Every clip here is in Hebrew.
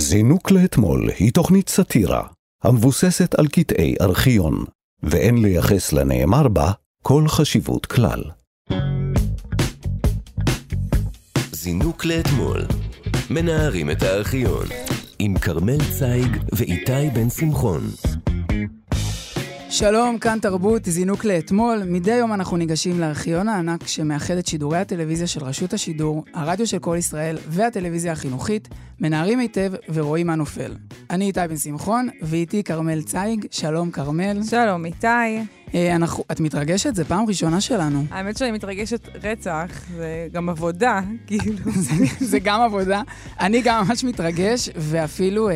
זינוק לאתמול היא תוכנית סאטירה המבוססת על קטעי ארכיון, ואין לייחס לנאמר בה כל חשיבות כלל. זינוק לאתמול, מנערים את הארכיון, עם כרמל צייג ואיתי בן שמחון. שלום, כאן תרבות, זינוק לאתמול. מדי יום אנחנו ניגשים לארכיון הענק שמאחד את שידורי הטלוויזיה של רשות השידור, הרדיו של כל ישראל והטלוויזיה החינוכית, מנערים היטב ורואים מה נופל. אני איתי בן שמחון, ואיתי כרמל צייג. שלום, כרמל. שלום, איתי. אה, אנחנו, את מתרגשת? זו פעם ראשונה שלנו. האמת שאני מתרגשת רצח, זה גם עבודה, כאילו. זה, זה גם עבודה. אני גם ממש מתרגש, ואפילו אה,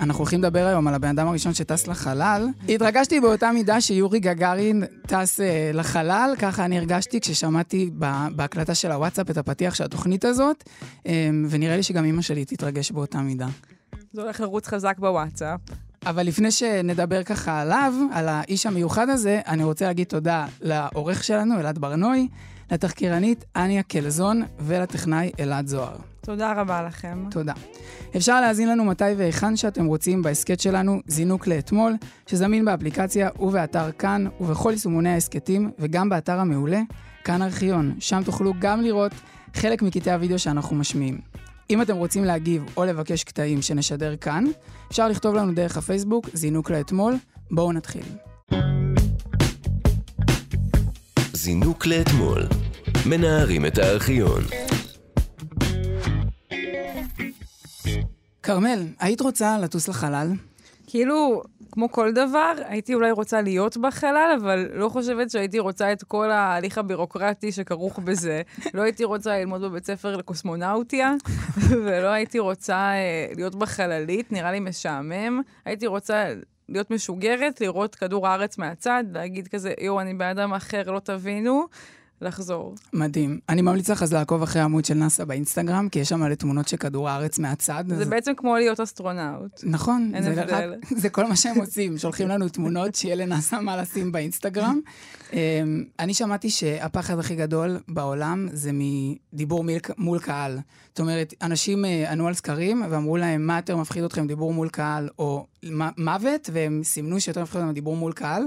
אנחנו הולכים לדבר היום על הבן אדם הראשון שטס לחלל. התרגשתי באותה מידה שיורי גגארין טס אה, לחלל, ככה אני הרגשתי כששמעתי בהקלטה של הוואטסאפ את הפתיח של התוכנית הזאת, אה, ונראה לי שגם אימא שלי תתרגש באותה מידה. זה הולך לרוץ חזק בוואטסאפ. אבל לפני שנדבר ככה עליו, על האיש המיוחד הזה, אני רוצה להגיד תודה לעורך שלנו, אלעד ברנוי, לתחקירנית אניה קלזון ולטכנאי אלעד זוהר. תודה רבה לכם. תודה. אפשר להאזין לנו מתי והיכן שאתם רוצים בהסכת שלנו, זינוק לאתמול, שזמין באפליקציה ובאתר כאן ובכל יישומוני ההסכתים, וגם באתר המעולה, כאן ארכיון. שם תוכלו גם לראות חלק מקטעי הוידאו שאנחנו משמיעים. אם אתם רוצים להגיב או לבקש קטעים שנשדר כאן, אפשר לכתוב לנו דרך הפייסבוק, זינוק לאתמול. בואו נתחיל. זינוק לאתמול, מנערים את הארכיון. כרמל, היית רוצה לטוס לחלל? כאילו, כמו כל דבר, הייתי אולי רוצה להיות בחלל, אבל לא חושבת שהייתי רוצה את כל ההליך הבירוקרטי שכרוך בזה. לא הייתי רוצה ללמוד בבית ספר לקוסמונאוטיה, ולא הייתי רוצה אה, להיות בחללית, נראה לי משעמם. הייתי רוצה להיות משוגרת, לראות כדור הארץ מהצד, להגיד כזה, יואו, אני בן אדם אחר, לא תבינו. לחזור. מדהים. אני ממליץ לך אז לעקוב אחרי העמוד של נאסא באינסטגרם, כי יש שם מלא תמונות של כדור הארץ מהצד. זה אז... בעצם כמו להיות אסטרונאוט. נכון. אין זה הבדל. רק, זה כל מה שהם עושים, שולחים לנו תמונות שיהיה לנאסא מה לשים באינסטגרם. אמ, אני שמעתי שהפחד הכי גדול בעולם זה מדיבור מול קהל. זאת אומרת, אנשים אה, ענו על סקרים ואמרו להם, מה יותר מפחיד אתכם, דיבור מול קהל או מוות, והם סימנו שיותר מפחיד אותם דיבור מול קהל.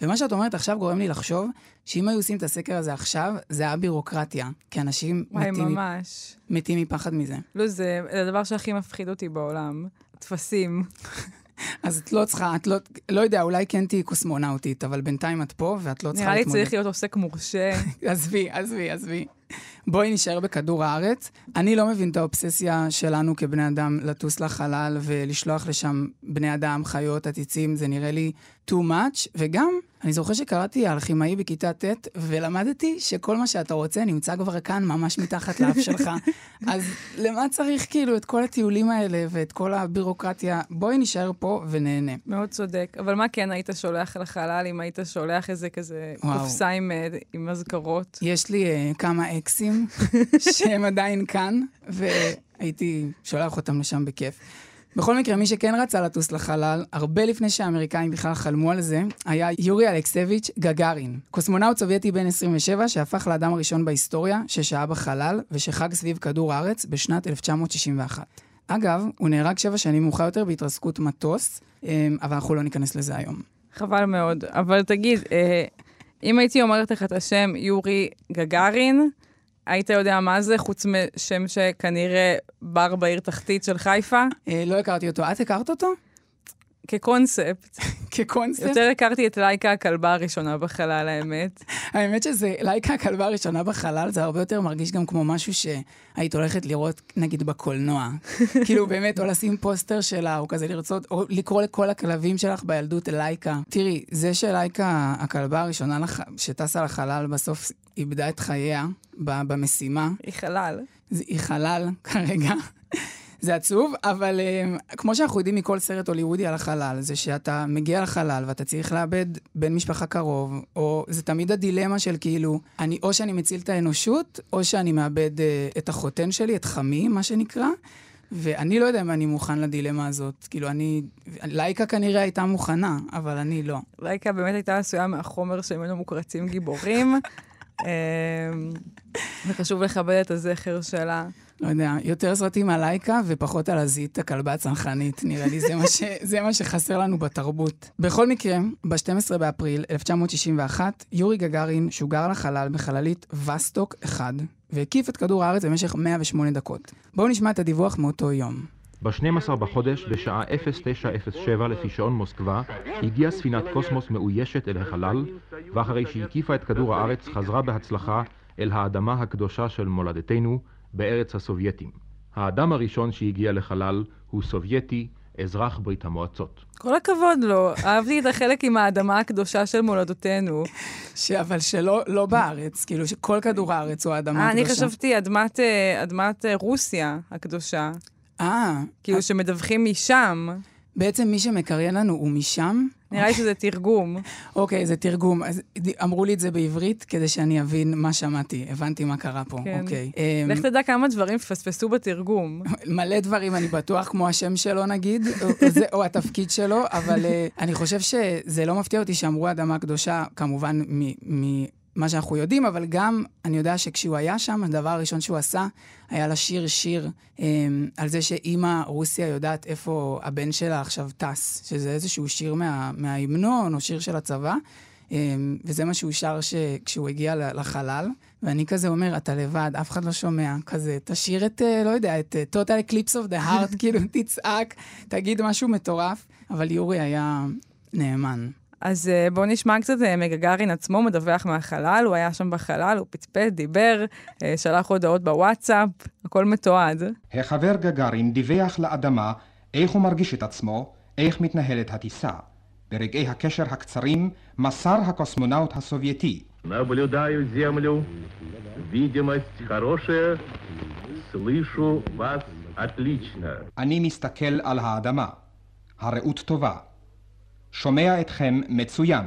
ומה שאת אומרת עכשיו גורם לי לחשוב שאם היו עושים את הסקר הזה עכשיו, זה היה בירוקרטיה. כי אנשים וואי, מתים, ממש. מתים מפחד מזה. לא, זה הדבר שהכי מפחיד אותי בעולם. טפסים. אז את לא צריכה, את לא, לא יודע, אולי כן תהיי קוסמונאוטית, אבל בינתיים את פה ואת לא צריכה נראה לי להתמודד. צריך להיות עוסק מורשה. עזבי, עזבי, עזבי. בואי נשאר בכדור הארץ. אני לא מבין את האובססיה שלנו כבני אדם לטוס לחלל ולשלוח לשם בני אדם, חיות, עציצים, זה נראה לי too much, וגם, אני זוכר שקראתי על כימאי בכיתה ט', ולמדתי שכל מה שאתה רוצה נמצא כבר כאן, ממש מתחת לאף שלך. אז למה צריך כאילו את כל הטיולים האלה ואת כל הבירוקרטיה? בואי נשאר פה ונהנה. מאוד צודק. אבל מה כן היית שולח לחלל אם היית שולח איזה כזה. קופסה עם, אה, עם אזכרות? יש לי uh, כמה אקסים שהם עדיין כאן, והייתי שולח אותם לשם בכיף. בכל מקרה, מי שכן רצה לטוס לחלל, הרבה לפני שהאמריקאים בכלל חלמו על זה, היה יורי אלכסביץ' גגארין. קוסמונאוט סובייטי בן 27 שהפך לאדם הראשון בהיסטוריה ששהה בחלל ושחג סביב כדור הארץ בשנת 1961. אגב, הוא נהרג שבע שנים מאוחר יותר בהתרסקות מטוס, אמ, אבל אנחנו לא ניכנס לזה היום. חבל מאוד. אבל תגיד, אה, אם הייתי אומרת לך את השם יורי גגארין, היית יודע מה זה, חוץ משם שכנראה בר בעיר תחתית של חיפה? אה, לא הכרתי אותו. את הכרת אותו? כקונספט. כקונספט? יותר הכרתי את לייקה הכלבה הראשונה בחלל, האמת. האמת שזה, לייקה הכלבה הראשונה בחלל, זה הרבה יותר מרגיש גם כמו משהו שהיית הולכת לראות, נגיד, בקולנוע. כאילו, באמת, או לשים פוסטר שלה, או כזה לרצות, או לקרוא לכל הכלבים שלך בילדות לייקה. תראי, זה שלייקה, הכלבה הראשונה לח... שטסה לחלל, בסוף איבדה את חייה במשימה. היא חלל. היא חלל כרגע. זה עצוב, אבל um, כמו שאנחנו יודעים מכל סרט הוליוודי על החלל, זה שאתה מגיע לחלל ואתה צריך לאבד בן משפחה קרוב, או זה תמיד הדילמה של כאילו, אני, או שאני מציל את האנושות, או שאני מאבד uh, את החותן שלי, את חמי, מה שנקרא. ואני לא יודע אם אני מוכן לדילמה הזאת. כאילו, אני... לייקה כנראה הייתה מוכנה, אבל אני לא. לייקה באמת הייתה עשויה מהחומר שממנו מוקרצים גיבורים, אמ, וחשוב לכבד את הזכר שלה. לא יודע, יותר סרטים על לייקה ופחות על הזית, הכלבה הצנחנית. נראה לי זה מה, ש, זה מה שחסר לנו בתרבות. בכל מקרה, ב-12 באפריל 1961, יורי גגארין שוגר לחלל בחללית וסטוק 1, והקיף את כדור הארץ במשך 108 דקות. בואו נשמע את הדיווח מאותו יום. ב-12 בחודש, בשעה 0907 לפי שעון מוסקבה, הגיעה ספינת קוסמוס מאוישת אל החלל, ואחרי שהקיפה את כדור הארץ, חזרה בהצלחה אל האדמה הקדושה של מולדתנו, בארץ הסובייטים. האדם הראשון שהגיע לחלל הוא סובייטי, אזרח ברית המועצות. כל הכבוד לו, אהבתי את החלק עם האדמה הקדושה של מולדותינו. ש... אבל שלא לא בארץ, כאילו שכל כדור הארץ הוא האדמה אה, אני הקדושה. חשבתי אדמת, אה, אדמת רוסיה הקדושה. אה, כאילו שמדווחים משם. בעצם מי שמקריין לנו הוא משם? נראה לי שזה תרגום. אוקיי, זה תרגום. אז אמרו לי את זה בעברית כדי שאני אבין מה שמעתי. הבנתי מה קרה פה, כן. אוקיי. אמ, לך תדע כמה דברים פספסו בתרגום. מלא דברים, אני בטוח, כמו השם שלו נגיד, או, זה, או התפקיד שלו, אבל uh, אני חושב שזה לא מפתיע אותי שאמרו אדמה קדושה, כמובן ממה שאנחנו יודעים, אבל גם אני יודע שכשהוא היה שם, הדבר הראשון שהוא עשה היה לשיר שיר um, על זה שאימא רוסיה יודעת איפה הבן שלה עכשיו טס, שזה איזשהו שיר מה, מההמנון או שיר של הצבא. Um, וזה מה שהוא שר ש... כשהוא הגיע לחלל, ואני כזה אומר, אתה לבד, אף אחד לא שומע, כזה, תשאיר את, uh, לא יודע, את uh, total eclipse of the heart, כאילו, תצעק, תגיד משהו מטורף, אבל יורי היה נאמן. אז אה, בואו נשמע קצת אה, מגגארין עצמו, מדווח מהחלל, הוא היה שם בחלל, הוא פטפט, דיבר, אה, שלח הודעות בוואטסאפ, הכל מתועד. החבר גגארין דיווח לאדמה איך הוא מרגיש את עצמו, איך מתנהלת הטיסה. ברגעי הקשר הקצרים מסר הקוסמונאוט הסובייטי Наблюдаю Землю. Видимость хорошая. Слышу вас отлично. אני מסתכל על האדמה. הרעות טובה. שומע אתכם מצוין.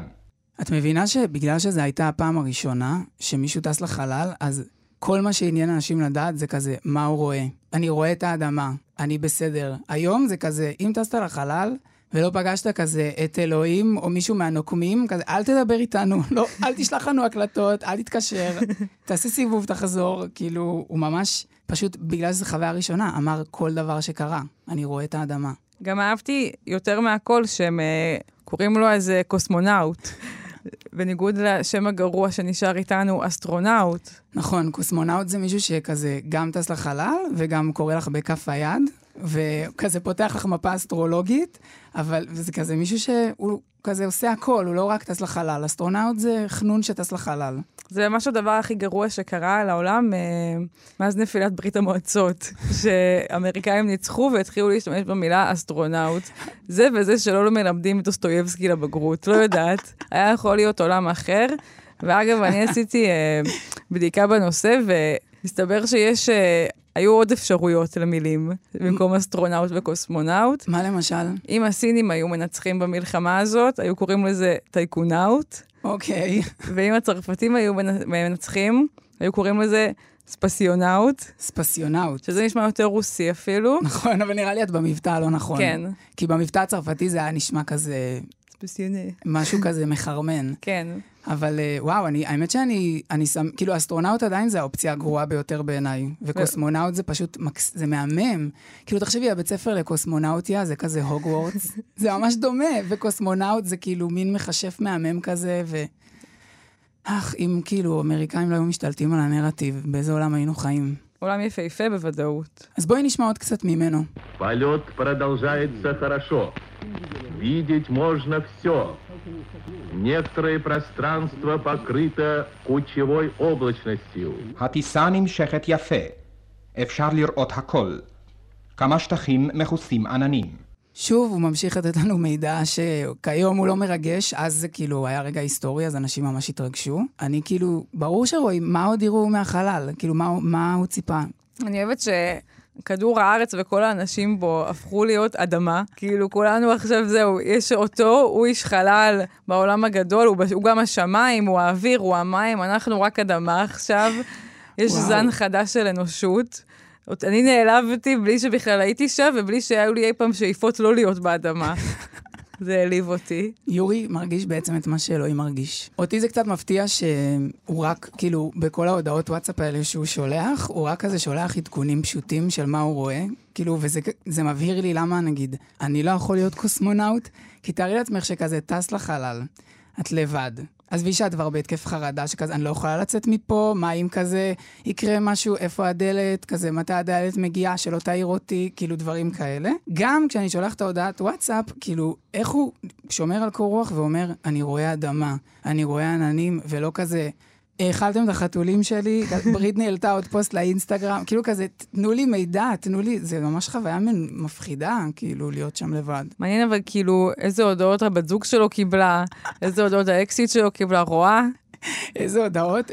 את מבינה שבגלל שזו הייתה הפעם הראשונה שמישהו טס לחלל, אז כל מה שעניין אנשים לדעת זה כזה, מה הוא רואה? אני רואה את האדמה, אני בסדר. היום זה כזה, אם טסת לחלל ולא פגשת כזה את אלוהים או מישהו מהנוקמים, כזה, אל תדבר איתנו, לא, אל תשלח לנו הקלטות, אל תתקשר, תעשה סיבוב, תחזור. כאילו, הוא ממש, פשוט בגלל שזו חוויה ראשונה, אמר כל דבר שקרה, אני רואה את האדמה. גם אהבתי יותר מהכל שהם אה, קוראים לו איזה קוסמונאוט. בניגוד לשם הגרוע שנשאר איתנו, אסטרונאוט. נכון, קוסמונאוט זה מישהו שכזה גם טס לחלל וגם קורא לך בכף היד, וכזה פותח לך מפה אסטרולוגית, אבל זה כזה מישהו שהוא כזה עושה הכל, הוא לא רק טס לחלל. אסטרונאוט זה חנון שטס לחלל. זה ממש הדבר הכי גרוע שקרה לעולם אה, מאז נפילת ברית המועצות, שאמריקאים ניצחו והתחילו להשתמש במילה אסטרונאוט. זה וזה שלא מלמדים את דוסטויבסקי לבגרות, לא יודעת. היה יכול להיות עולם אחר. ואגב, אני עשיתי אה, בדיקה בנושא, והסתבר שיש, אה, היו עוד אפשרויות למילים, במקום אסטרונאוט וקוסמונאוט. מה למשל? אם הסינים היו מנצחים במלחמה הזאת, היו קוראים לזה טייקונאוט. אוקיי. ואם הצרפתים היו מנ- מנצחים, היו קוראים לזה ספסיונאוט, ספסיונאוט. שזה נשמע יותר רוסי אפילו. נכון, אבל נראה לי את במבטא הלא נכון. כן. כי במבטא הצרפתי זה היה נשמע כזה, ספסיונה. משהו כזה מחרמן. כן. אבל אה, וואו, אני, האמת שאני, אני שם, כאילו אסטרונאוט עדיין זה האופציה הגרועה ביותר בעיניי, וקוסמונאוט זה פשוט, מקס, זה מהמם. כאילו, תחשבי, הבית ספר לקוסמונאוטיה זה כזה הוגוורטס, זה ממש דומה, וקוסמונאוט זה כאילו מין מכשף מהמם כזה, ו... אך, אם כאילו אמריקאים לא היו משתלטים על הנרטיב, באיזה עולם היינו חיים. עולם יפהפה בוודאות. אז בואי נשמע עוד קצת ממנו. Полет продолжается хорошо. Видеть можно все. Некоторое пространство покрыто кучевой облачностью. הטיסה נמשכת יפה. אפשר לראות הכל. כמה שטחים מכוסים עננים. שוב, הוא ממשיך לתת לנו מידע שכיום הוא לא מרגש, אז זה כאילו היה רגע היסטורי, אז אנשים ממש התרגשו. אני כאילו, ברור שרואים, מה עוד יראו מהחלל? כאילו, מה, מה הוא ציפה? אני אוהבת שכדור הארץ וכל האנשים בו הפכו להיות אדמה. כאילו, כולנו עכשיו זהו, יש אותו, הוא איש חלל בעולם הגדול, הוא, הוא גם השמיים, הוא האוויר, הוא המים, אנחנו רק אדמה עכשיו. יש וואו. זן חדש של אנושות. אני נעלבתי בלי שבכלל הייתי שם, ובלי שהיו לי אי פעם שאיפות לא להיות באדמה. זה העליב אותי. יורי מרגיש בעצם את מה שאלוהים מרגיש. אותי זה קצת מפתיע שהוא רק, כאילו, בכל ההודעות וואטסאפ האלה שהוא שולח, הוא רק כזה שולח עדכונים פשוטים של מה הוא רואה. כאילו, וזה זה מבהיר לי למה, נגיד, אני לא יכול להיות קוסמונאוט, כי תארי לעצמך שכזה טס לחלל, את לבד. עזבי שאת כבר בהתקף חרדה, שכזה, אני לא יכולה לצאת מפה, מה אם כזה יקרה משהו, איפה הדלת, כזה, מתי הדלת מגיעה, שלא תעיר אותי, כאילו דברים כאלה. גם כשאני שולחת הודעת וואטסאפ, כאילו, איך הוא שומר על קור רוח ואומר, אני רואה אדמה, אני רואה עננים, ולא כזה... האכלתם את החתולים שלי, בריטני העלתה עוד פוסט לאינסטגרם, כאילו כזה, תנו לי מידע, תנו לי, זה ממש חוויה מפחידה, כאילו, להיות שם לבד. מעניין אבל כאילו, איזה הודעות הבת זוג שלו קיבלה, איזה הודעות האקסיט שלו קיבלה, רואה? איזה הודעות?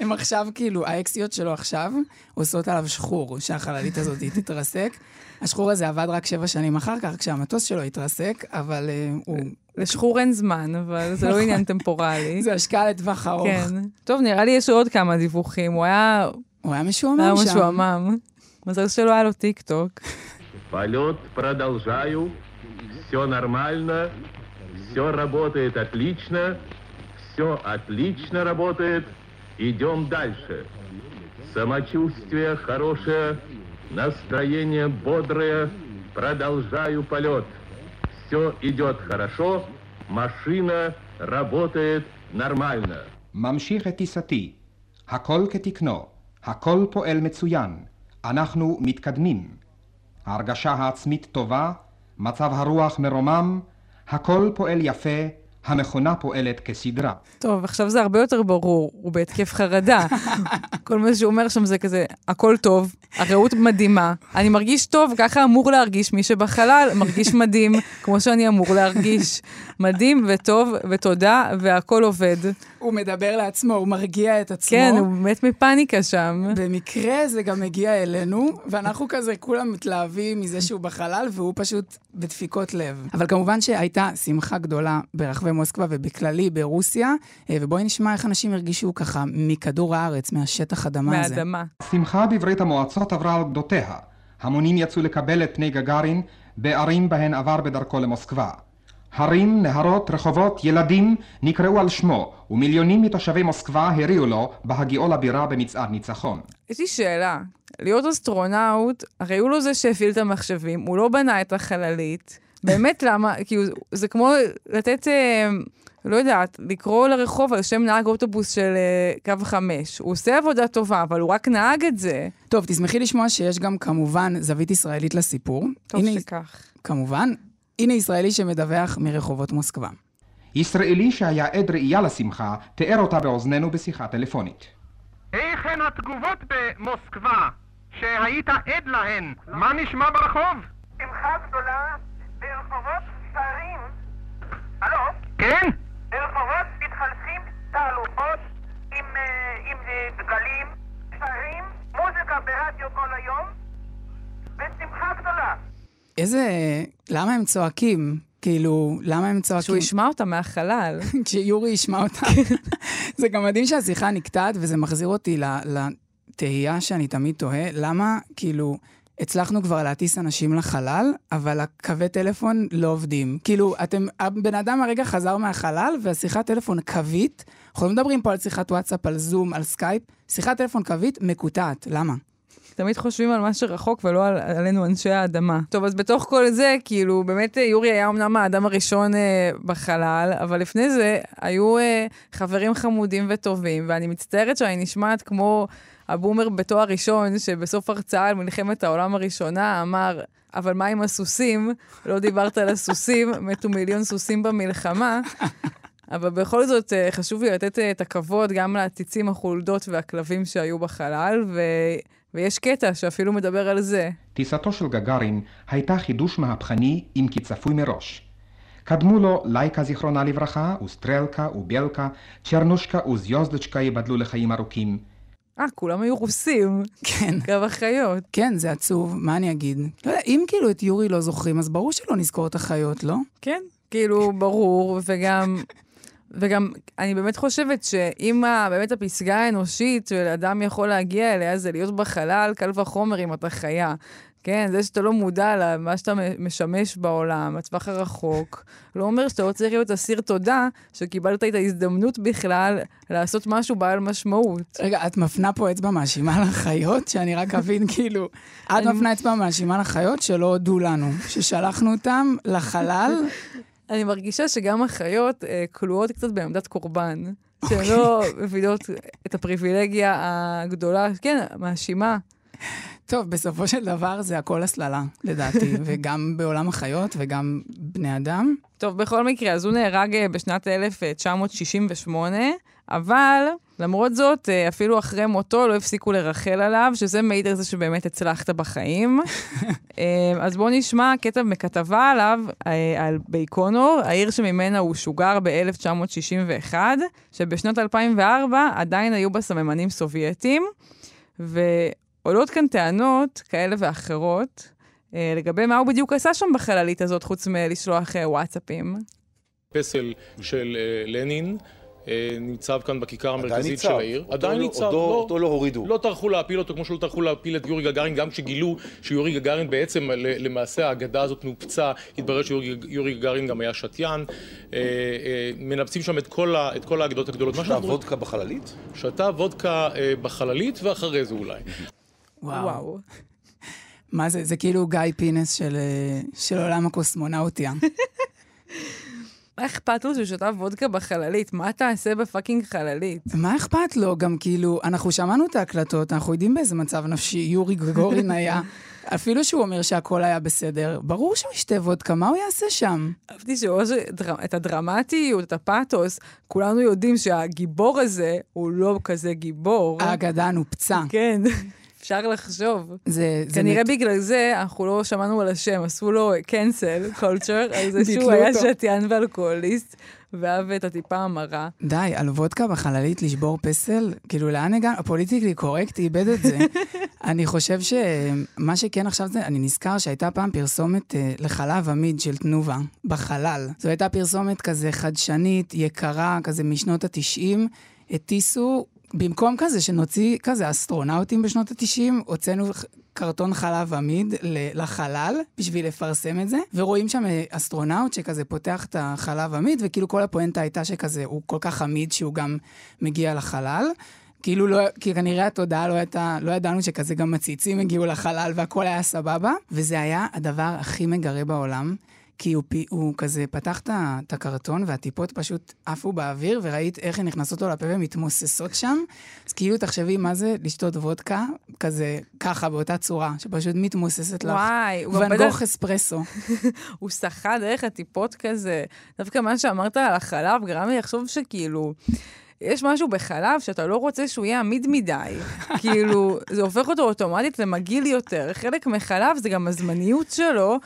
הם עכשיו, כאילו, האקסיות שלו עכשיו עושות עליו שחור, שהחללית הזאת תתרסק. השחור הזה עבד רק שבע שנים אחר כך, כשהמטוס שלו התרסק, אבל uh, הוא... לשחור אין זמן, אבל זה לא נכון. עניין טמפורלי. זה השקעה לטווח ארוך. כן. טוב, נראה לי יש עוד כמה דיווחים. הוא היה... הוא היה משועמם שם. היה משועמם. מזל שלא היה לו טיק טוק. Полет продолжаю, все нормально, все работает отлично, все отлично работает, идем дальше. Самочувствие хорошее, Настроение бодрое, продолжаю полет. Все идет хорошо, машина работает נורמלנה. ממשיך את טיסתי. הכל כתקנו, הכל פועל מצוין. אנחנו מתקדמים. ההרגשה העצמית טובה, מצב הרוח מרומם, הכל פועל יפה, המכונה פועלת כסדרה. טוב, עכשיו זה הרבה יותר ברור, הוא בהתקף חרדה. כל מה שהוא אומר שם זה כזה, הכל טוב, הרעות מדהימה, אני מרגיש טוב, ככה אמור להרגיש מי שבחלל, מרגיש מדהים, כמו שאני אמור להרגיש. מדהים וטוב ותודה, והכל עובד. הוא מדבר לעצמו, הוא מרגיע את עצמו. כן, הוא מת מפאניקה שם. במקרה זה גם מגיע אלינו, ואנחנו כזה כולם מתלהבים מזה שהוא בחלל, והוא פשוט בדפיקות לב. אבל כמובן שהייתה שמחה גדולה ברחבי מוסקבה ובכללי ברוסיה, אה, ובואי נשמע איך אנשים הרגישו ככה מכדור הארץ, מהשטח אדמה הזה. מהאדמה. שמחה בברית המועצות עברה על גדותיה. המונים יצאו לקבל את פני גגארין בערים בהן עבר בדרכו למוסקבה. הרים, נהרות, רחובות, ילדים נקראו על שמו, ומיליונים מתושבי מוסקבה הריעו לו בהגיעו לבירה במצעד ניצחון. יש לי שאלה, להיות אסטרונאוט, הרי הוא לא זה שהפעיל את המחשבים, הוא לא בנה את החללית. באמת למה, כאילו, זה כמו לתת, אה, לא יודעת, לקרוא לרחוב על שם נהג אוטובוס של אה, קו חמש. הוא עושה עבודה טובה, אבל הוא רק נהג את זה. טוב, תשמחי לשמוע שיש גם כמובן זווית ישראלית לסיפור. טוב הנה, שכך. כמובן. הנה ישראלי שמדווח מרחובות מוסקבה. ישראלי שהיה עד ראייה לשמחה, תיאר אותה באוזנינו בשיחה טלפונית. איך הן התגובות במוסקבה שהיית עד להן? מה נשמע ברחוב? שמחה גדולה ברחובות שרים. הלו? כן? ברחובות מתחלפים תהלוכות עם, אה, עם אה, דגלים, שרים, מוזיקה ברדיו כל היום, ושמחה גדולה. איזה... למה הם צועקים? כאילו, למה הם צועקים? שהוא ישמע אותה מהחלל. כשיורי ישמע אותה. זה גם מדהים שהשיחה נקטעת, וזה מחזיר אותי לתהייה שאני תמיד תוהה, למה, כאילו, הצלחנו כבר להטיס אנשים לחלל, אבל הקווי טלפון לא עובדים. כאילו, אתם, הבן אדם הרגע חזר מהחלל, והשיחת טלפון קווית, אנחנו לא מדברים פה על שיחת וואטסאפ, על זום, על סקייפ, שיחת טלפון קווית מקוטעת. למה? תמיד חושבים על מה שרחוק ולא על, עלינו אנשי האדמה. טוב, אז בתוך כל זה, כאילו, באמת יורי היה אמנם האדם הראשון אה, בחלל, אבל לפני זה היו אה, חברים חמודים וטובים, ואני מצטערת שאני נשמעת כמו הבומר בתואר ראשון, שבסוף הרצאה על מלחמת העולם הראשונה אמר, אבל מה עם הסוסים? לא דיברת על הסוסים, מתו מיליון סוסים במלחמה. אבל בכל זאת, אה, חשוב לי לתת אה, את הכבוד גם לעציצים, החולדות והכלבים שהיו בחלל, ו... ויש קטע שאפילו מדבר על זה. טיסתו של גגארין הייתה חידוש מהפכני, אם כי צפוי מראש. קדמו לו לייקה זיכרונה לברכה, וסטרלקה ובלקה, צ'רנושקה וזיוזדצ'קה ייבדלו לחיים ארוכים. אה, כולם היו רוסים. כן. גם החיות. כן, זה עצוב, מה אני אגיד? לא יודע, אם כאילו את יורי לא זוכרים, אז ברור שלא נזכור את החיות, לא? כן, כאילו, ברור, וגם... וגם, אני באמת חושבת שאם באמת הפסגה האנושית של אדם יכול להגיע אליה, זה להיות בחלל, קל וחומר אם אתה חיה. כן, זה שאתה לא מודע למה שאתה משמש בעולם, לטווח הרחוק, לא אומר שאתה לא צריך להיות אסיר תודה שקיבלת את ההזדמנות בכלל לעשות משהו בעל משמעות. רגע, את מפנה פה אצבע מאשימה לחיות, שאני רק אבין, כאילו, את מפנה אצבע מאשימה לחיות שלא הודו לנו, ששלחנו אותם לחלל. אני מרגישה שגם החיות אה, כלואות קצת בעמדת קורבן. שהן לא מבינות את הפריבילגיה הגדולה, כן, מאשימה. טוב, בסופו של דבר זה הכל הסללה, לדעתי, וגם בעולם החיות וגם בני אדם. טוב, בכל מקרה, אז הוא נהרג אה, בשנת 1968, אבל למרות זאת, אה, אפילו אחרי מותו לא הפסיקו לרחל עליו, שזה מעיד על זה שבאמת הצלחת בחיים. אה, אז בואו נשמע קטע מכתבה עליו, על בייקונור, העיר שממנה הוא שוגר ב-1961, שבשנת 2004 עדיין היו בה סממנים סובייטים. עולות כאן טענות כאלה ואחרות אה, לגבי מה הוא בדיוק עשה שם בחללית הזאת, חוץ מלשלוח אה, וואטסאפים. פסל של אה, לנין. אה, ניצב כאן בכיכר המרכזית של העיר. עדיין לא- ניצב. אותו לא הורידו. לא טרחו להפיל אותו כמו שלא טרחו להפיל את יורי גגארין, גם כשגילו שיורי גגארין בעצם, למעשה האגדה הזאת נופצה, התברר שיורי גגארין גם היה שתיין. אה, אה, מנפצים שם את כל האגדות הגדולות. שתה וודקה בחללית? שתה וודקה בחללית ואחרי זה אולי. וואו. מה זה? זה כאילו גיא פינס של, של עולם הקוסמונאוטיה. מה אכפת לו שהוא שתה וודקה בחללית? מה תעשה ב fucking חללית? מה אכפת לו? גם כאילו, אנחנו שמענו את ההקלטות, אנחנו יודעים באיזה מצב נפשי יורי גגארין היה. אפילו שהוא אומר שהכל היה בסדר, ברור שהוא ישתה וודקה, מה הוא יעשה שם? אהבתי שאת הדרמטיות, את הפאתוס, כולנו יודעים שהגיבור הזה הוא לא כזה גיבור. האגדה נופצה. כן. אפשר לחשוב. זה... כנראה זה בגלל זה אנחנו לא שמענו על השם, עשו לו cancel culture, על זה שהוא היה שתיין ואלכוהוליסט. ואהב את הטיפה המרה. די, על וודקה בחללית לשבור פסל? כאילו, לאן הגענו? הפוליטיקלי קורקט איבד את זה. אני חושב שמה שכן עכשיו זה, אני נזכר שהייתה פעם פרסומת uh, לחלב עמיד של תנובה, בחלל. זו הייתה פרסומת כזה חדשנית, יקרה, כזה משנות ה-90. הטיסו במקום כזה שנוציא כזה אסטרונאוטים בשנות ה-90, הוצאנו קרטון חלב עמיד לחלל בשביל לפרסם את זה, ורואים שם אה, אסטרונאוט שכזה פותח את החלב עמיד, וכאילו כל הפואנטה הייתה שכזה הוא כל כך עמיד שהוא גם מגיע לחלל. כאילו לא, כי כנראה התודעה לא הייתה, לא ידענו שכזה גם מציצים הגיעו לחלל והכל היה סבבה, וזה היה הדבר הכי מגרה בעולם. כי הוא, הוא כזה פתח את הקרטון והטיפות פשוט עפו באוויר, וראית איך הן נכנסות לו לפה ומתמוססות שם. אז כאילו, תחשבי מה זה לשתות וודקה, כזה, ככה, באותה צורה, שפשוט מתמוססת לך. וואי, הוא ואן גוך אספרסו. הוא שחה דרך הטיפות כזה. דווקא מה שאמרת על החלב גרם לי לחשוב שכאילו... יש משהו בחלב שאתה לא רוצה שהוא יהיה עמיד מדי. כאילו, זה הופך אותו אוטומטית למגעיל יותר. חלק מחלב זה גם הזמניות שלו,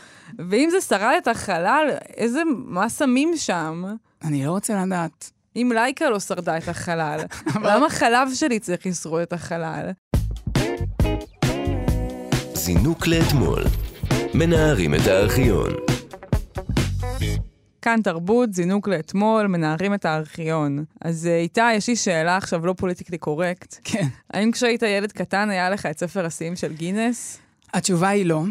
ואם זה שרד את החלל, איזה, מה שמים שם? אני לא רוצה לדעת. אם לייקה לא שרדה את החלל, למה חלב שלי צריך לשרוד את החלל? זינוק לאתמול. מנערים את הארכיון. כאן תרבות, זינוק לאתמול, מנערים את הארכיון. אז אה, איתה, יש לי שאלה עכשיו לא פוליטיקלי קורקט. כן. האם כשהיית ילד קטן היה לך את ספר השיאים של גינס? התשובה היא לא,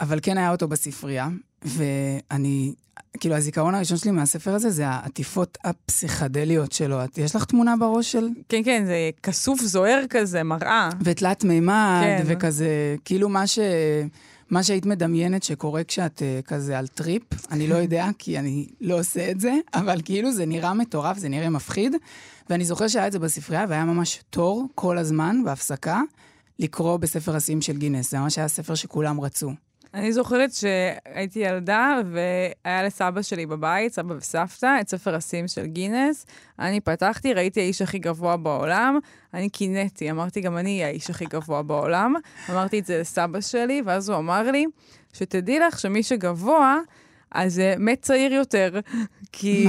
אבל כן היה אותו בספרייה, ואני, כאילו, הזיכרון הראשון שלי מהספר הזה זה העטיפות הפסיכדליות שלו. יש לך תמונה בראש של... כן, כן, זה כסוף זוהר כזה, מראה. ותלת מימד, כן. וכזה, כאילו מה ש... מה שהיית מדמיינת שקורה כשאת אה, כזה על טריפ, אני לא יודע, כי אני לא עושה את זה, אבל כאילו זה נראה מטורף, זה נראה מפחיד. ואני זוכר שהיה את זה בספרייה, והיה ממש תור כל הזמן, בהפסקה, לקרוא בספר השיאים של גינס. זה ממש היה ספר שכולם רצו. אני זוכרת שהייתי ילדה, והיה לסבא שלי בבית, סבא וסבתא, את ספר השיאים של גינס. אני פתחתי, ראיתי האיש הכי גבוה בעולם, אני קינאתי, אמרתי, גם אני אהיה האיש הכי גבוה בעולם. אמרתי את זה לסבא שלי, ואז הוא אמר לי, שתדעי לך שמי שגבוה, אז מת צעיר יותר, כי,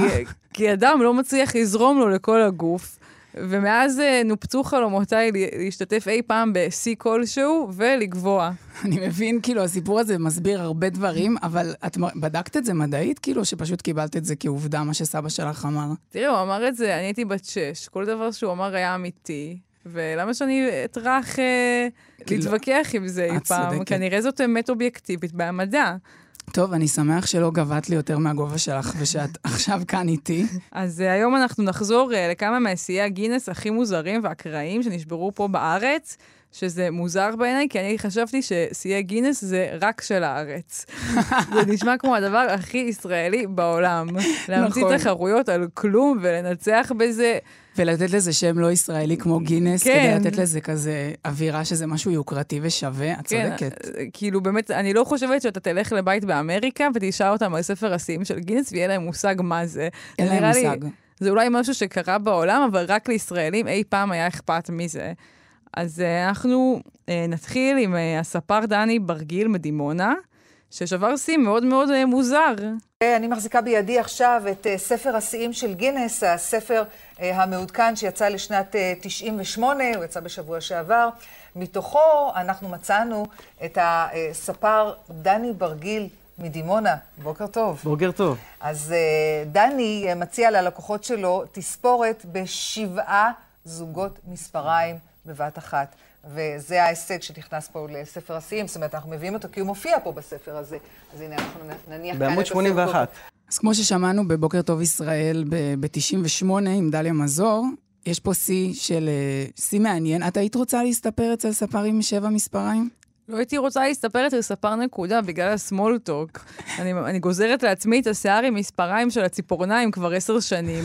כי אדם לא מצליח לזרום לו לכל הגוף. ומאז אה, נופצו חלומותיי להשתתף אי פעם בשיא כלשהו ולגבוה. אני מבין, כאילו, הסיפור הזה מסביר הרבה דברים, אבל את בדקת את זה מדעית, כאילו, שפשוט קיבלת את זה כעובדה, מה שסבא שלך אמר? תראי, הוא אמר את זה, אני הייתי בת שש, כל דבר שהוא אמר היה אמיתי. ולמה שאני אטרח אה, כאילו, להתווכח עם זה אי פעם? צודקת. כנראה זאת אמת אובייקטיבית במדע. טוב, אני שמח שלא גבהת לי יותר מהגובה שלך, ושאת עכשיו כאן איתי. אז uh, היום אנחנו נחזור uh, לכמה מהשיאי הגינס הכי מוזרים ואקראיים שנשברו פה בארץ, שזה מוזר בעיניי, כי אני חשבתי ששיאי גינס זה רק של הארץ. זה נשמע כמו הדבר הכי ישראלי בעולם. להמציא נכון. תחרויות על כלום ולנצח בזה. ולתת לזה שם לא ישראלי כמו גינס, כן. כדי לתת לזה כזה אווירה שזה משהו יוקרתי ושווה, את כן, צודקת. אה, כאילו באמת, אני לא חושבת שאתה תלך לבית באמריקה ותשאל אותם על ספר השיאים של גינס ויהיה להם מושג מה זה. אין להם נראה לי- מושג. זה אולי משהו שקרה בעולם, אבל רק לישראלים אי פעם היה אכפת מזה. אז uh, אנחנו uh, נתחיל עם uh, הספר דני ברגיל מדימונה, ששבר שיא מאוד מאוד uh, מוזר. אני מחזיקה בידי עכשיו את אה, ספר השיאים של גינס, הספר אה, המעודכן שיצא לשנת אה, 98, הוא יצא בשבוע שעבר. מתוכו אנחנו מצאנו את הספר דני ברגיל מדימונה. בוקר טוב. בוקר טוב. אז אה, דני אה, מציע ללקוחות שלו תספורת בשבעה זוגות מספריים בבת אחת. וזה ההישג שנכנס פה לספר השיאים, זאת אומרת, אנחנו מביאים אותו כי הוא מופיע פה בספר הזה. אז הנה, אנחנו נניח כאן את בעמוד הספר. 81. אז כמו ששמענו בבוקר טוב ישראל ב-98 עם דליה מזור, יש פה שיא של... אה, שיא מעניין. את היית רוצה להסתפר אצל ספר עם שבע מספריים? לא הייתי רוצה להסתפר אצל ספר נקודה בגלל הסמולטוק. אני, אני גוזרת לעצמי את השיער עם מספריים של הציפורניים כבר עשר שנים.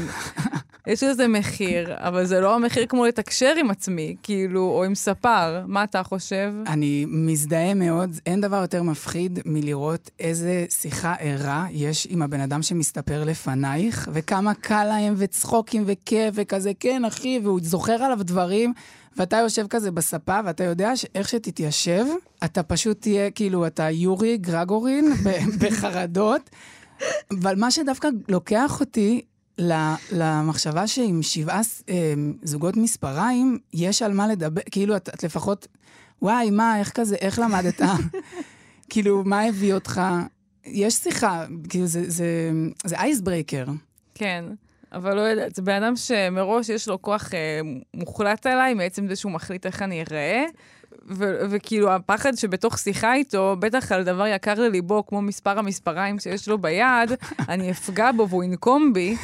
יש לזה מחיר, אבל זה לא המחיר כמו לתקשר עם עצמי, כאילו, או עם ספר. מה אתה חושב? אני מזדהה מאוד, אין דבר יותר מפחיד מלראות איזה שיחה ערה יש עם הבן אדם שמסתפר לפנייך, וכמה קל להם, וצחוקים וכיף, וכזה, כן, אחי, והוא זוכר עליו דברים, ואתה יושב כזה בספה, ואתה יודע שאיך שתתיישב, אתה פשוט תהיה, כאילו, אתה יורי גרגורין בחרדות. אבל מה שדווקא לוקח אותי למחשבה שעם שבעה אה, זוגות מספריים, יש על מה לדבר, כאילו, את, את לפחות, וואי, מה, איך כזה, איך למדת? כאילו, מה הביא אותך? יש שיחה, כאילו, זה, זה, זה אייסברייקר. כן, אבל לא יודעת, זה בן אדם שמראש יש לו כוח אה, מוחלט עליי, מעצם זה שהוא מחליט איך אני אראה. ו- וכאילו, הפחד שבתוך שיחה איתו, בטח על דבר יקר לליבו, כמו מספר המספריים שיש לו ביד, אני אפגע בו והוא ינקום בי,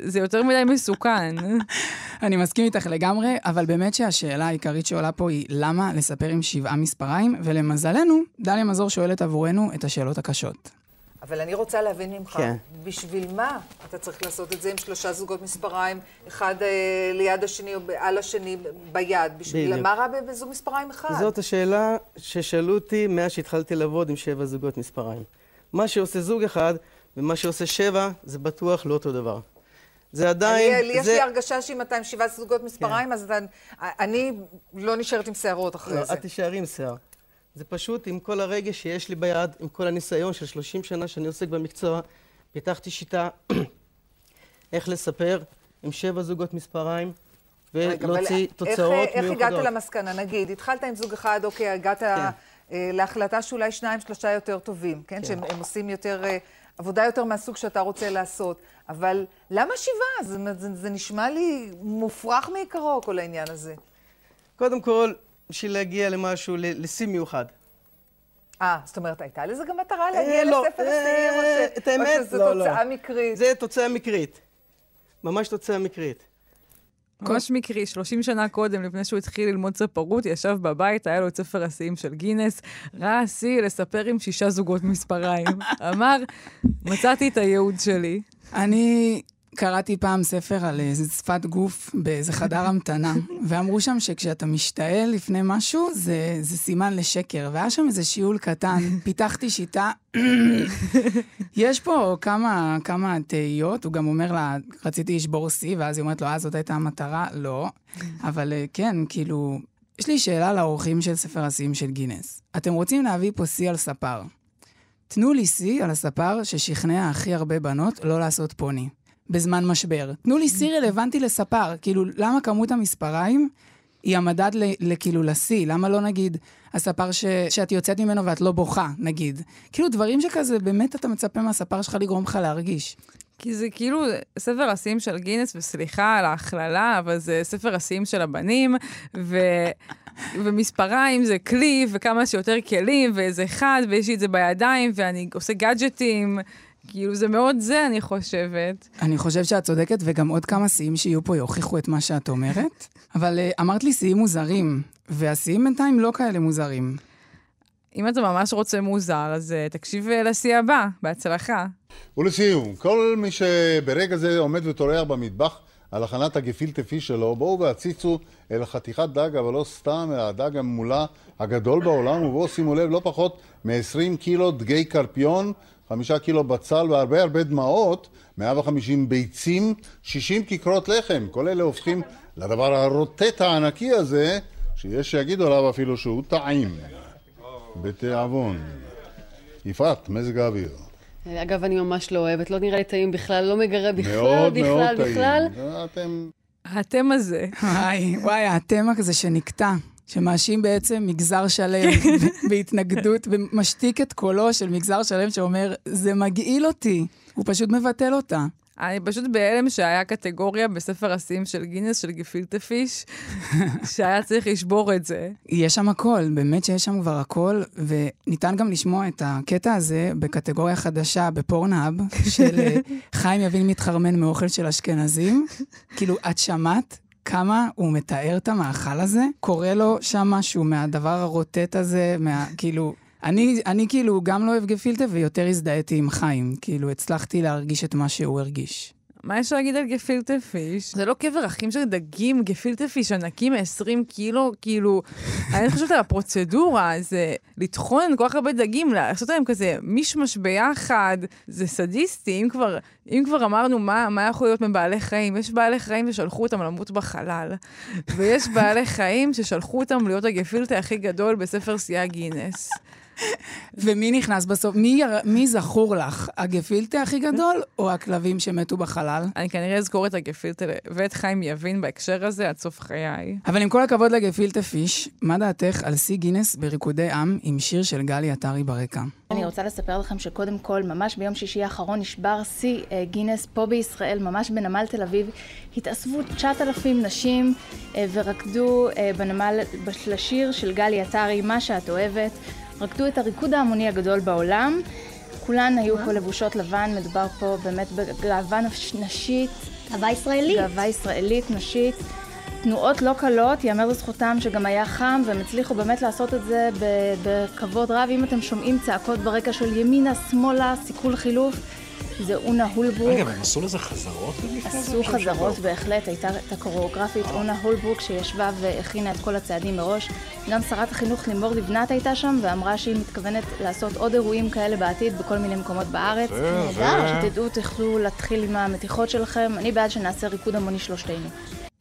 זה יותר מדי מסוכן. אני מסכים איתך לגמרי, אבל באמת שהשאלה העיקרית שעולה פה היא למה לספר עם שבעה מספריים, ולמזלנו, דליה מזור שואלת עבורנו את השאלות הקשות. אבל אני רוצה להבין ממך, כן. בשביל מה אתה צריך לעשות את זה עם שלושה זוגות מספריים, אחד אה, ליד השני או על השני ביד? בשביל בדיוק. מה רע בזוג מספריים אחד? זאת השאלה ששאלו אותי מאז שהתחלתי לעבוד עם שבע זוגות מספריים. מה שעושה זוג אחד ומה שעושה שבע, זה בטוח לא אותו דבר. זה עדיין... אני, לי יש זה... לי הרגשה שאם אתה עם שבעה זוגות מספריים, אז אתה, אני לא נשארת עם שערות אחרי לא, זה. את תישארי עם שיער. זה פשוט עם כל הרגש שיש לי ביד, עם כל הניסיון של 30 שנה שאני עוסק במקצוע, פיתחתי שיטה איך לספר עם שבע זוגות מספריים ולהוציא איך- תוצאות איך מיוחדות. הגעת למסקנה? נגיד, התחלת עם זוג אחד, אוקיי, הגעת אה, להחלטה שאולי שניים, שלושה יותר טובים, כן? כן. שהם הם עושים יותר, אה, עבודה יותר מהסוג שאתה רוצה לעשות. אבל למה שבעה? זה, זה, זה נשמע לי מופרך מעיקרו, כל העניין הזה. קודם כל, בשביל להגיע למשהו, ל- לשיא מיוחד. אה, זאת אומרת, הייתה לזה גם מטרה אה, להגיע לא, לספר אה, השיאים, או ש- האמת, או שזו לא, לא. תוצאה מקרית? זה תוצאה מקרית. ממש תוצאה מקרית. ממש מקרי, 30 שנה קודם, לפני שהוא התחיל ללמוד ספרות, ישב בבית, היה לו את ספר השיאים של גינס, ראה שיא לספר עם שישה זוגות מספריים. אמר, מצאתי את הייעוד שלי. אני קראתי פעם ספר על איזה שפת גוף באיזה חדר המתנה, ואמרו שם שכשאתה משתעל לפני משהו, זה, זה סימן לשקר. והיה שם איזה שיעול קטן, פיתחתי שיטה. יש פה כמה, כמה תהיות, הוא גם אומר לה, רציתי לשבור שיא, ואז היא אומרת לו, אה, זאת הייתה המטרה? לא. אבל אה, כן, כאילו, יש לי שאלה לאורחים של ספר השיאים של גינס. אתם רוצים להביא פה שיא על ספר. תנו לי שיא על הספר ששכנע הכי הרבה בנות לא לעשות פוני. בזמן משבר. תנו לי שיא רלוונטי לספר. כאילו, למה כמות המספריים היא המדד לכאילו לשיא? למה לא נגיד הספר ש- שאת יוצאת ממנו ואת לא בוכה, נגיד? כאילו, דברים שכזה, באמת אתה מצפה מהספר שלך לגרום לך להרגיש. כי זה כאילו ספר השיאים של גינס, וסליחה על ההכללה, אבל זה ספר השיאים של הבנים, ו... ומספריים זה כלי, וכמה שיותר כלים, וזה אחד, ויש לי את זה בידיים, ואני עושה גאדג'טים. כאילו, זה מאוד זה, אני חושבת. אני חושב שאת צודקת, וגם עוד כמה שיאים שיהיו פה יוכיחו את מה שאת אומרת. אבל uh, אמרת לי שיאים מוזרים, והשיאים בינתיים לא כאלה מוזרים. אם אתה ממש רוצה מוזר, אז uh, תקשיב uh, לשיא הבא, בהצלחה. ולסיום, כל מי שברגע זה עומד וטורח במטבח על הכנת הגפילטה פיש שלו, בואו והציצו אל חתיכת דג, אבל לא סתם, אלא הדג הממולא הגדול בעולם, ובואו שימו לב, לא פחות מ-20 קילו דגי קרפיון, חמישה קילו בצל והרבה הרבה דמעות, 150 ביצים, 60 כיכרות לחם. כל אלה הופכים לדבר הרוטט הענקי הזה, שיש שיגידו עליו אפילו שהוא טעים. בתיאבון. יפעת, מזג האוויר. אגב, אני ממש לא אוהבת, לא נראה לי טעים בכלל, לא מגרה בכלל, מאוד בכלל, מאוד בכלל. טעים. אתם... האתם הזה. וואי, וואי, האתם הזה שנקטע, שמאשים בעצם מגזר שלם בהתנגדות, ומשתיק את קולו של מגזר שלם שאומר, זה מגעיל אותי. הוא פשוט מבטל אותה. אני פשוט בהלם שהיה קטגוריה בספר השיאים של גינס, של גפילטה פיש, שהיה צריך לשבור את זה. יש שם הכל, באמת שיש שם כבר הכל, וניתן גם לשמוע את הקטע הזה בקטגוריה חדשה בפורנהאב, של אה, חיים יבין מתחרמן מאוכל של אשכנזים. כאילו, את שמעת כמה הוא מתאר את המאכל הזה? קורא לו שם משהו מהדבר הרוטט הזה, מה... כאילו... אני, אני כאילו גם לא אוהב גפילטה ויותר הזדהיתי עם חיים. כאילו, הצלחתי להרגיש את מה שהוא הרגיש. מה יש להגיד על גפילטה פיש? זה לא קבר אחים של דגים, גפילטה פיש ענקים מ-20 קילו, כאילו, אני חושבת על הפרוצדורה, זה לטחון כל כך הרבה דגים, לעשות להם כזה מישמש ביחד, זה סדיסטי, אם כבר, אם כבר אמרנו מה, מה יכול להיות מבעלי חיים, יש בעלי חיים ששלחו אותם למות בחלל, ויש בעלי חיים ששלחו אותם להיות הגפילטה הכי גדול בספר שיאי גינס. ומי נכנס בסוף? מי, יר- מי זכור לך? הגפילטה הכי גדול או הכלבים שמתו בחלל? אני כנראה אזכור את הגפילטה ואת חיים יבין בהקשר הזה עד סוף חיי. אבל עם כל הכבוד לגפילטה פיש, מה דעתך על שיא גינס בריקודי עם עם שיר של גלי עטרי ברקע? אני רוצה לספר לכם שקודם כל, ממש ביום שישי האחרון נשבר שיא אה, גינס פה בישראל, ממש בנמל תל אביב. התאספו 9,000 נשים אה, ורקדו אה, בנמל לשיר של גלי עטרי, מה שאת אוהבת. רקדו את הריקוד ההמוני הגדול בעולם. כולן היו פה לבושות לבן, מדובר פה באמת בגאווה נש- נשית. גאווה ישראלית. גאווה ישראלית, נשית. תנועות לא קלות, ייאמר לזכותם שגם היה חם, והם הצליחו באמת לעשות את זה בכבוד רב. אם אתם שומעים צעקות ברקע של ימינה, שמאלה, סיכול חילוף, זה אונה הולברוק. רגע, והם עשו לזה חזרות? עשו חזרות בהחלט, הייתה את הקוריאוגרפית אונה הולברוק שישבה והכינה את כל הצעדים מראש. גם שרת החינוך לימור לבנת הייתה שם ואמרה שהיא מתכוונת לעשות עוד אירועים כאלה בעתיד בכל מיני מקומות בארץ. נהדר. שתדעו, תוכלו להתחיל עם המתיחות שלכם. אני בעד שנעשה ריקוד המוני שלושתנו.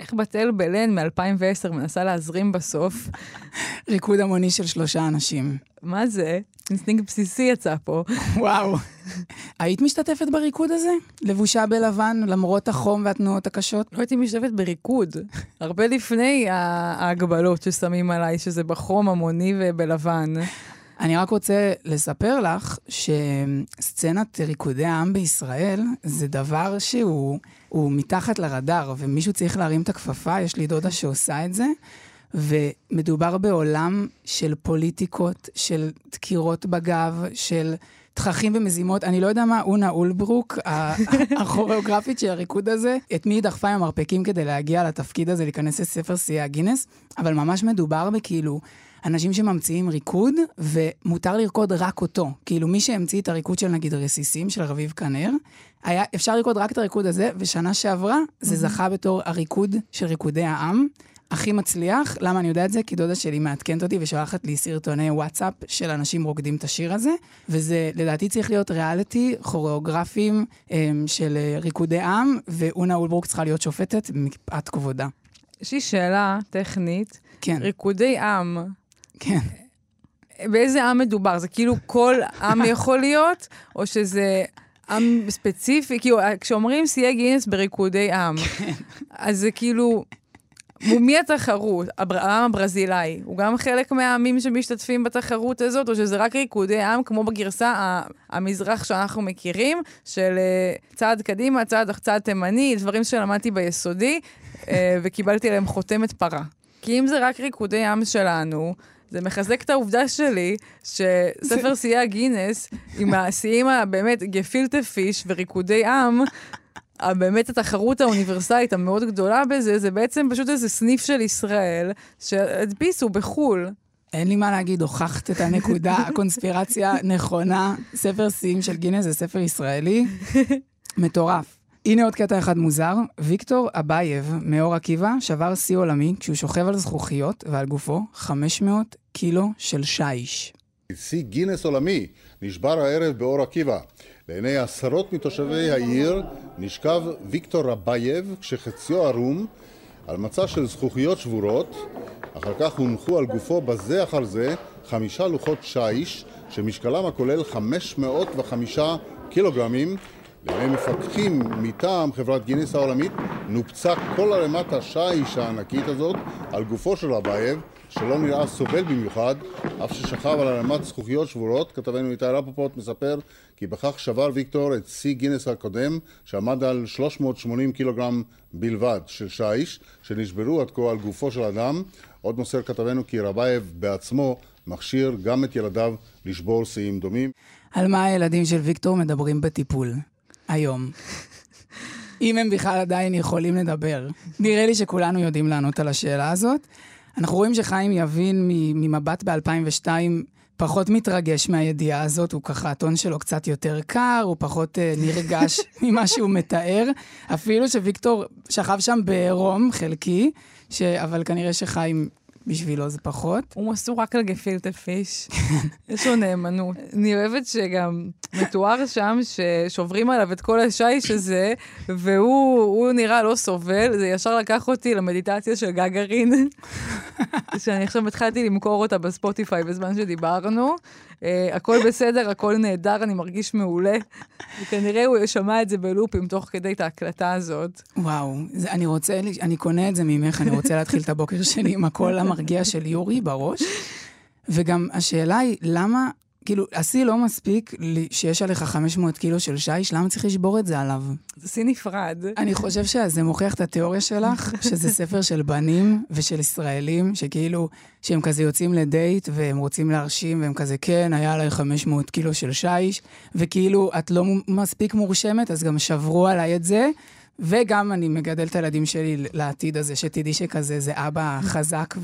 איך בתל בלן מ-2010 מנסה להזרים בסוף? ריקוד המוני של שלושה אנשים. מה זה? אינסטינקט בסיסי יצא פה. וואו. היית משתתפת בריקוד הזה? לבושה בלבן למרות החום והתנועות הקשות? לא הייתי משתתפת בריקוד. הרבה לפני ההגבלות ששמים עליי, שזה בחום המוני ובלבן. אני רק רוצה לספר לך שסצנת ריקודי העם בישראל זה דבר שהוא הוא מתחת לרדאר, ומישהו צריך להרים את הכפפה, יש לי דודה שעושה את זה, ומדובר בעולם של פוליטיקות, של דקירות בגב, של תככים ומזימות. אני לא יודע מה אונה אולברוק, הכוריאוגרפית של הריקוד הזה, את מי היא דחפה עם המרפקים כדי להגיע לתפקיד הזה, להיכנס לספר שיאי הגינס, אבל ממש מדובר בכאילו... אנשים שממציאים ריקוד, ומותר לרקוד רק אותו. כאילו, מי שהמציא את הריקוד של נגיד רסיסים, של רביב כנר, היה אפשר לרקוד רק את הריקוד הזה, ושנה שעברה זה זכה בתור הריקוד של ריקודי העם. הכי מצליח, למה אני יודע את זה? כי דודה שלי מעדכנת אותי ושולחת לי סרטוני וואטסאפ של אנשים רוקדים את השיר הזה, וזה לדעתי צריך להיות ריאליטי, כוריאוגרפים אמ, של אה, ריקודי עם, ואונה אולברוק צריכה להיות שופטת מפאת כבודה. יש לי שאלה טכנית. כן. ריקודי עם. כן. באיזה עם מדובר? זה כאילו כל עם יכול להיות, או שזה עם ספציפי? כאילו, כשאומרים שיאי גינס בריקודי עם, אז זה כאילו... מי התחרות? העם הברזילאי. הוא גם חלק מהעמים שמשתתפים בתחרות הזאת, או שזה רק ריקודי עם, כמו בגרסה המזרח שאנחנו מכירים, של אה, צעד קדימה, צעד צעד תימני, דברים שלמדתי ביסודי, אה, וקיבלתי עליהם חותמת פרה. כי אם זה רק ריקודי עם שלנו, זה מחזק את העובדה שלי שספר שיאי הגינס, עם השיאים הבאמת גפילטה פיש וריקודי עם, באמת התחרות האוניברסלית המאוד גדולה בזה, זה בעצם פשוט איזה סניף של ישראל, שהדפיסו בחו"ל. אין לי מה להגיד, הוכחת את הנקודה, הקונספירציה נכונה. ספר שיאים של גינס זה ספר ישראלי מטורף. הנה עוד קטע אחד מוזר, ויקטור אבייב מאור עקיבא שבר שיא עולמי כשהוא שוכב על זכוכיות ועל גופו 500 קילו של שיש. שיא גינס עולמי נשבר הערב באור עקיבא. לעיני עשרות מתושבי העיר נשכב ויקטור אבייב כשחציו ערום על מצע של זכוכיות שבורות. אחר כך הונחו על גופו בזה אחר זה חמישה לוחות שיש שמשקלם הכולל 505 קילוגרמים. לעיני מפקחים מטעם חברת גינס העולמית נופצה כל ערימת השיש הענקית הזאת על גופו של אבייב שלא נראה סובל במיוחד, אף ששכב על ערימת זכוכיות שבורות. כתבנו איתי רפפורט מספר כי בכך שבר ויקטור את שיא גינס הקודם, שעמד על 380 קילוגרם בלבד של שיש, שנשברו עד כה על גופו של אדם. עוד מוסר כתבנו כי אבייב בעצמו מכשיר גם את ילדיו לשבור שיאים דומים. על מה הילדים של ויקטור מדברים בטיפול היום? אם הם בכלל עדיין יכולים לדבר. נראה לי שכולנו יודעים לענות על השאלה הזאת. אנחנו רואים שחיים יבין ממבט ב-2002 פחות מתרגש מהידיעה הזאת, הוא ככה, הטון שלו קצת יותר קר, הוא פחות uh, נרגש ממה שהוא מתאר. אפילו שוויקטור שכב שם בעירום חלקי, ש... אבל כנראה שחיים בשבילו זה פחות. הוא מסור רק על גפילטה פיש. יש לו נאמנות. אני אוהבת שגם מתואר שם ששוברים עליו את כל השיש הזה, והוא הוא נראה לא סובל, זה ישר לקח אותי למדיטציה של גגרין, שאני עכשיו התחלתי למכור אותה בספוטיפיי בזמן שדיברנו. Uh, הכל בסדר, הכל נהדר, אני מרגיש מעולה. וכנראה הוא שמע את זה בלופים תוך כדי את ההקלטה הזאת. וואו, זה, אני רוצה, אני קונה את זה ממך, אני רוצה להתחיל את הבוקר שלי עם הקול המרגיע של יורי בראש. וגם השאלה היא, למה, כאילו, השיא לא מספיק שיש עליך 500 קילו של שיש, למה צריך לשבור את זה עליו? זה שיא נפרד. אני חושב שזה מוכיח את התיאוריה שלך, שזה ספר של בנים ושל ישראלים, שכאילו, שהם כזה יוצאים לדייט והם רוצים להרשים, והם כזה, כן, היה עליי 500 קילו של שיש, וכאילו, את לא מספיק מורשמת, אז גם שברו עליי את זה. וגם אני מגדל את הילדים שלי לעתיד הזה, שתדעי שכזה זה אבא חזק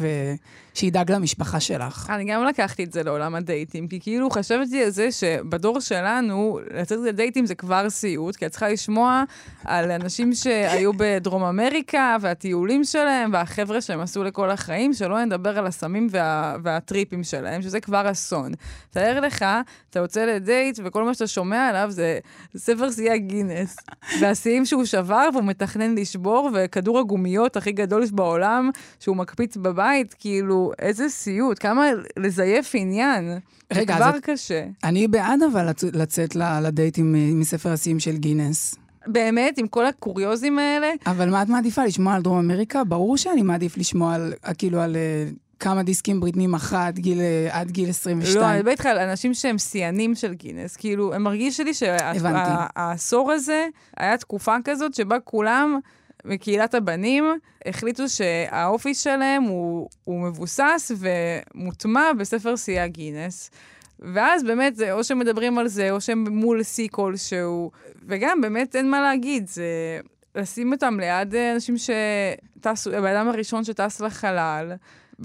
ושידאג למשפחה שלך. אני גם לקחתי את זה לעולם הדייטים, כי כאילו חשבתי על זה שבדור שלנו, לצאת לדייטים זה כבר סיוט, כי את צריכה לשמוע על אנשים שהיו בדרום אמריקה, והטיולים שלהם, והחבר'ה שהם עשו לכל החיים, שלא נדבר על הסמים וה, והטריפים שלהם, שזה כבר אסון. תאר לך, אתה יוצא לדייט, וכל מה שאתה שומע עליו זה ספר שיאי הגינס. והשיאים שהוא שבר, והוא מתכנן לשבור, וכדור הגומיות הכי גדול בעולם, שהוא מקפיץ בבית, כאילו, איזה סיוט, כמה לזייף עניין. רגע, זה כבר קשה. אני בעד אבל לצ- לצאת לדייט עם, אה, מספר השיאים של גינס. באמת, עם כל הקוריוזים האלה? אבל מה את מעדיפה, לשמוע על דרום אמריקה? ברור שאני מעדיף לשמוע על, כאילו, על אה, כמה דיסקים בריטני מכרה עד גיל, אה, עד גיל 22. לא, אני מדברת איתך על אנשים שהם שיאנים של גינס. כאילו, הם מרגיש לי. שהעשור הזה, היה תקופה כזאת שבה כולם... מקהילת הבנים החליטו שהאופי שלהם הוא, הוא מבוסס ומוטמע בספר שיאי הגינס. ואז באמת, זה, או שמדברים על זה, או שהם מול שיא כלשהו. וגם, באמת, אין מה להגיד, זה לשים אותם ליד אנשים שטסו, הבן אדם הראשון שטס לחלל.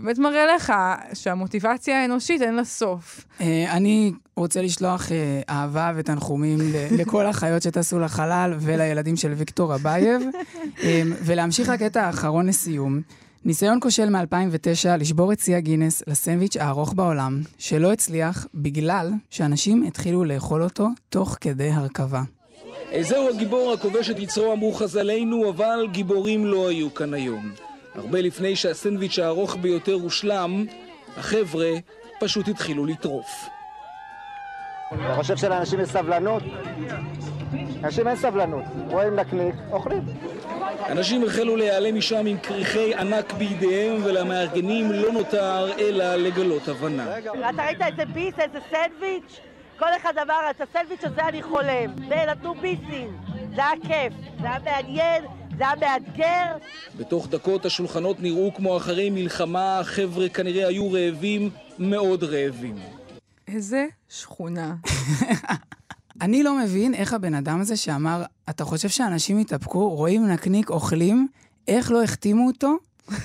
באמת מראה לך שהמוטיבציה האנושית אין לה סוף. אה, אני רוצה לשלוח אה, אהבה ותנחומים ל- לכל החיות שטסו לחלל ולילדים של ויקטור אבייב, אה, ולהמשיך לקטע האחרון לסיום. ניסיון כושל מ-2009 לשבור את שיא הגינס לסנדוויץ' הארוך בעולם, שלא הצליח בגלל שאנשים התחילו לאכול אותו תוך כדי הרכבה. זהו הגיבור הכובש את יצרו אמרו חז"לינו, אבל גיבורים לא היו כאן היום. הרבה לפני שהסנדוויץ' הארוך ביותר הושלם, החבר'ה פשוט התחילו לטרוף. אתה חושב שלאנשים יש סבלנות? לאנשים אין סבלנות. רואים נקניק, אוכלים. אנשים החלו להיעלם משם עם כריכי ענק בידיהם, ולמארגנים לא נותר אלא לגלות הבנה. אתה ראית איזה ביס, איזה סנדוויץ'? כל אחד אמר, את הסנדוויץ' הזה אני חולם. ונתנו ביסים. זה היה כיף, זה היה מעניין, זה היה מאתגר. בתוך דקות השולחנות נראו כמו אחרי מלחמה, החבר'ה כנראה היו רעבים, מאוד רעבים. איזה שכונה. אני לא מבין איך הבן אדם הזה שאמר, אתה חושב שאנשים יתאפקו, רואים נקניק, אוכלים, איך לא החתימו אותו?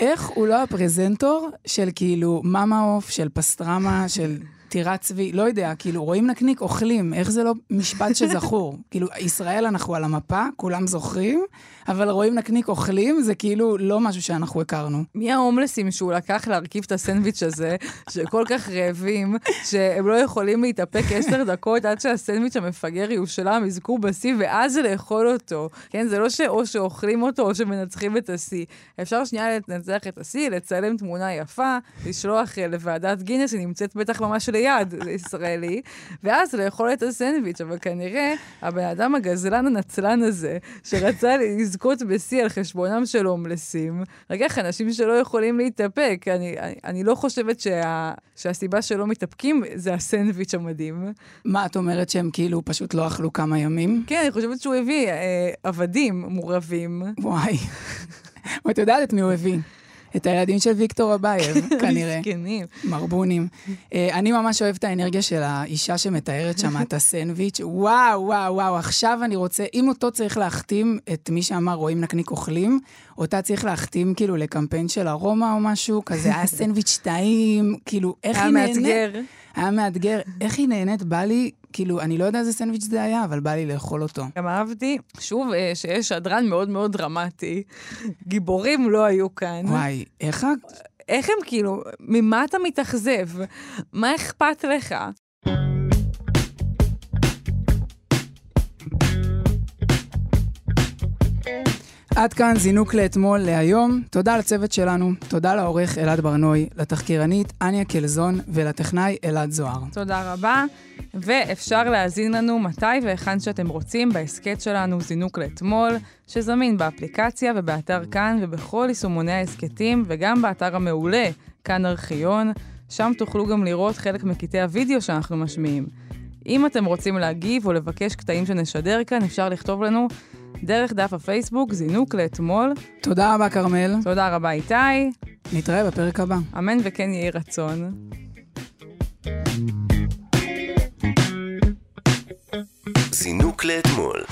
איך הוא לא הפרזנטור של כאילו מאמה עוף, של פסטרמה, של טירת צבי, לא יודע, כאילו, רואים נקניק, אוכלים, איך זה לא משפט שזכור? כאילו, ישראל אנחנו על המפה, כולם זוכרים, אבל רואים נקניק, אוכלים, זה כאילו לא משהו שאנחנו הכרנו. מי ההומלסים שהוא לקח להרכיב את הסנדוויץ' הזה, שכל כך רעבים, שהם לא יכולים להתאפק עשר דקות עד שהסנדוויץ' המפגר יושלם, יזכו בשיא, ואז לאכול אותו. כן, זה לא שאו שאוכלים אותו או שמנצחים את השיא. אפשר שנייה לנצח את השיא, לצלם תמונה יפה, לשלוח אה, לוועדת גינס, היא נמצאת בטח ממש ליד, ישראלי, ואז לאכול את הסנדוויץ', אבל כנראה הבן אדם הגזלן הנצלן הזה, שרצה לזכות בשיא על חשבונם של הומלסים, לקח אנשים שלא יכולים להתאפק. אני, אני, אני לא חושבת שה, שהסיבה שלא מתאפקים זה הסנדוויץ' המדהים. מה, את אומרת שהם כאילו פשוט לא אכלו כמה ימים? כן, אני חושבת שהוא הביא אה, עבדים מורעבים. וואי. ואת יודעת את מי הוא הביא? את הילדים של ויקטור אבייב, כנראה. מסכנים. מרבונים. אה, אני ממש אוהב את האנרגיה של האישה שמתארת שם את הסנדוויץ'. וואו, וואו, וואו, עכשיו אני רוצה, אם אותו צריך להחתים את מי שאמר רואים נקניק אוכלים, אותה צריך להחתים כאילו לקמפיין של ארומה או משהו, כזה היה סנדוויץ' טעים, כאילו, איך היא נהנית? היה מאתגר. היה מאתגר. איך היא נהנית? בא לי, כאילו, אני לא יודע איזה סנדוויץ' זה היה, אבל בא לי לאכול אותו. גם אהבתי, שוב, אה, שיש שדרן מאוד מאוד דרמטי. גיבורים לא היו כאן. וואי, איך. איך הם כאילו, ממה אתה מתאכזב? מה אכפת לך? עד כאן זינוק לאתמול, להיום. תודה לצוות שלנו, תודה לעורך אלעד ברנוי, לתחקירנית אניה קלזון ולטכנאי אלעד זוהר. תודה רבה, ואפשר להאזין לנו מתי והיכן שאתם רוצים בהסכת שלנו זינוק לאתמול, שזמין באפליקציה ובאתר כאן ובכל יישומוני ההסכתים, וגם באתר המעולה, כאן ארכיון. שם תוכלו גם לראות חלק מקטעי הוידאו שאנחנו משמיעים. אם אתם רוצים להגיב או לבקש קטעים שנשדר כאן, אפשר לכתוב לנו דרך דף הפייסבוק, זינוק לאתמול. תודה רבה, כרמל. תודה רבה, איתי. נתראה בפרק הבא. אמן וכן יהי רצון. זינוק לאתמול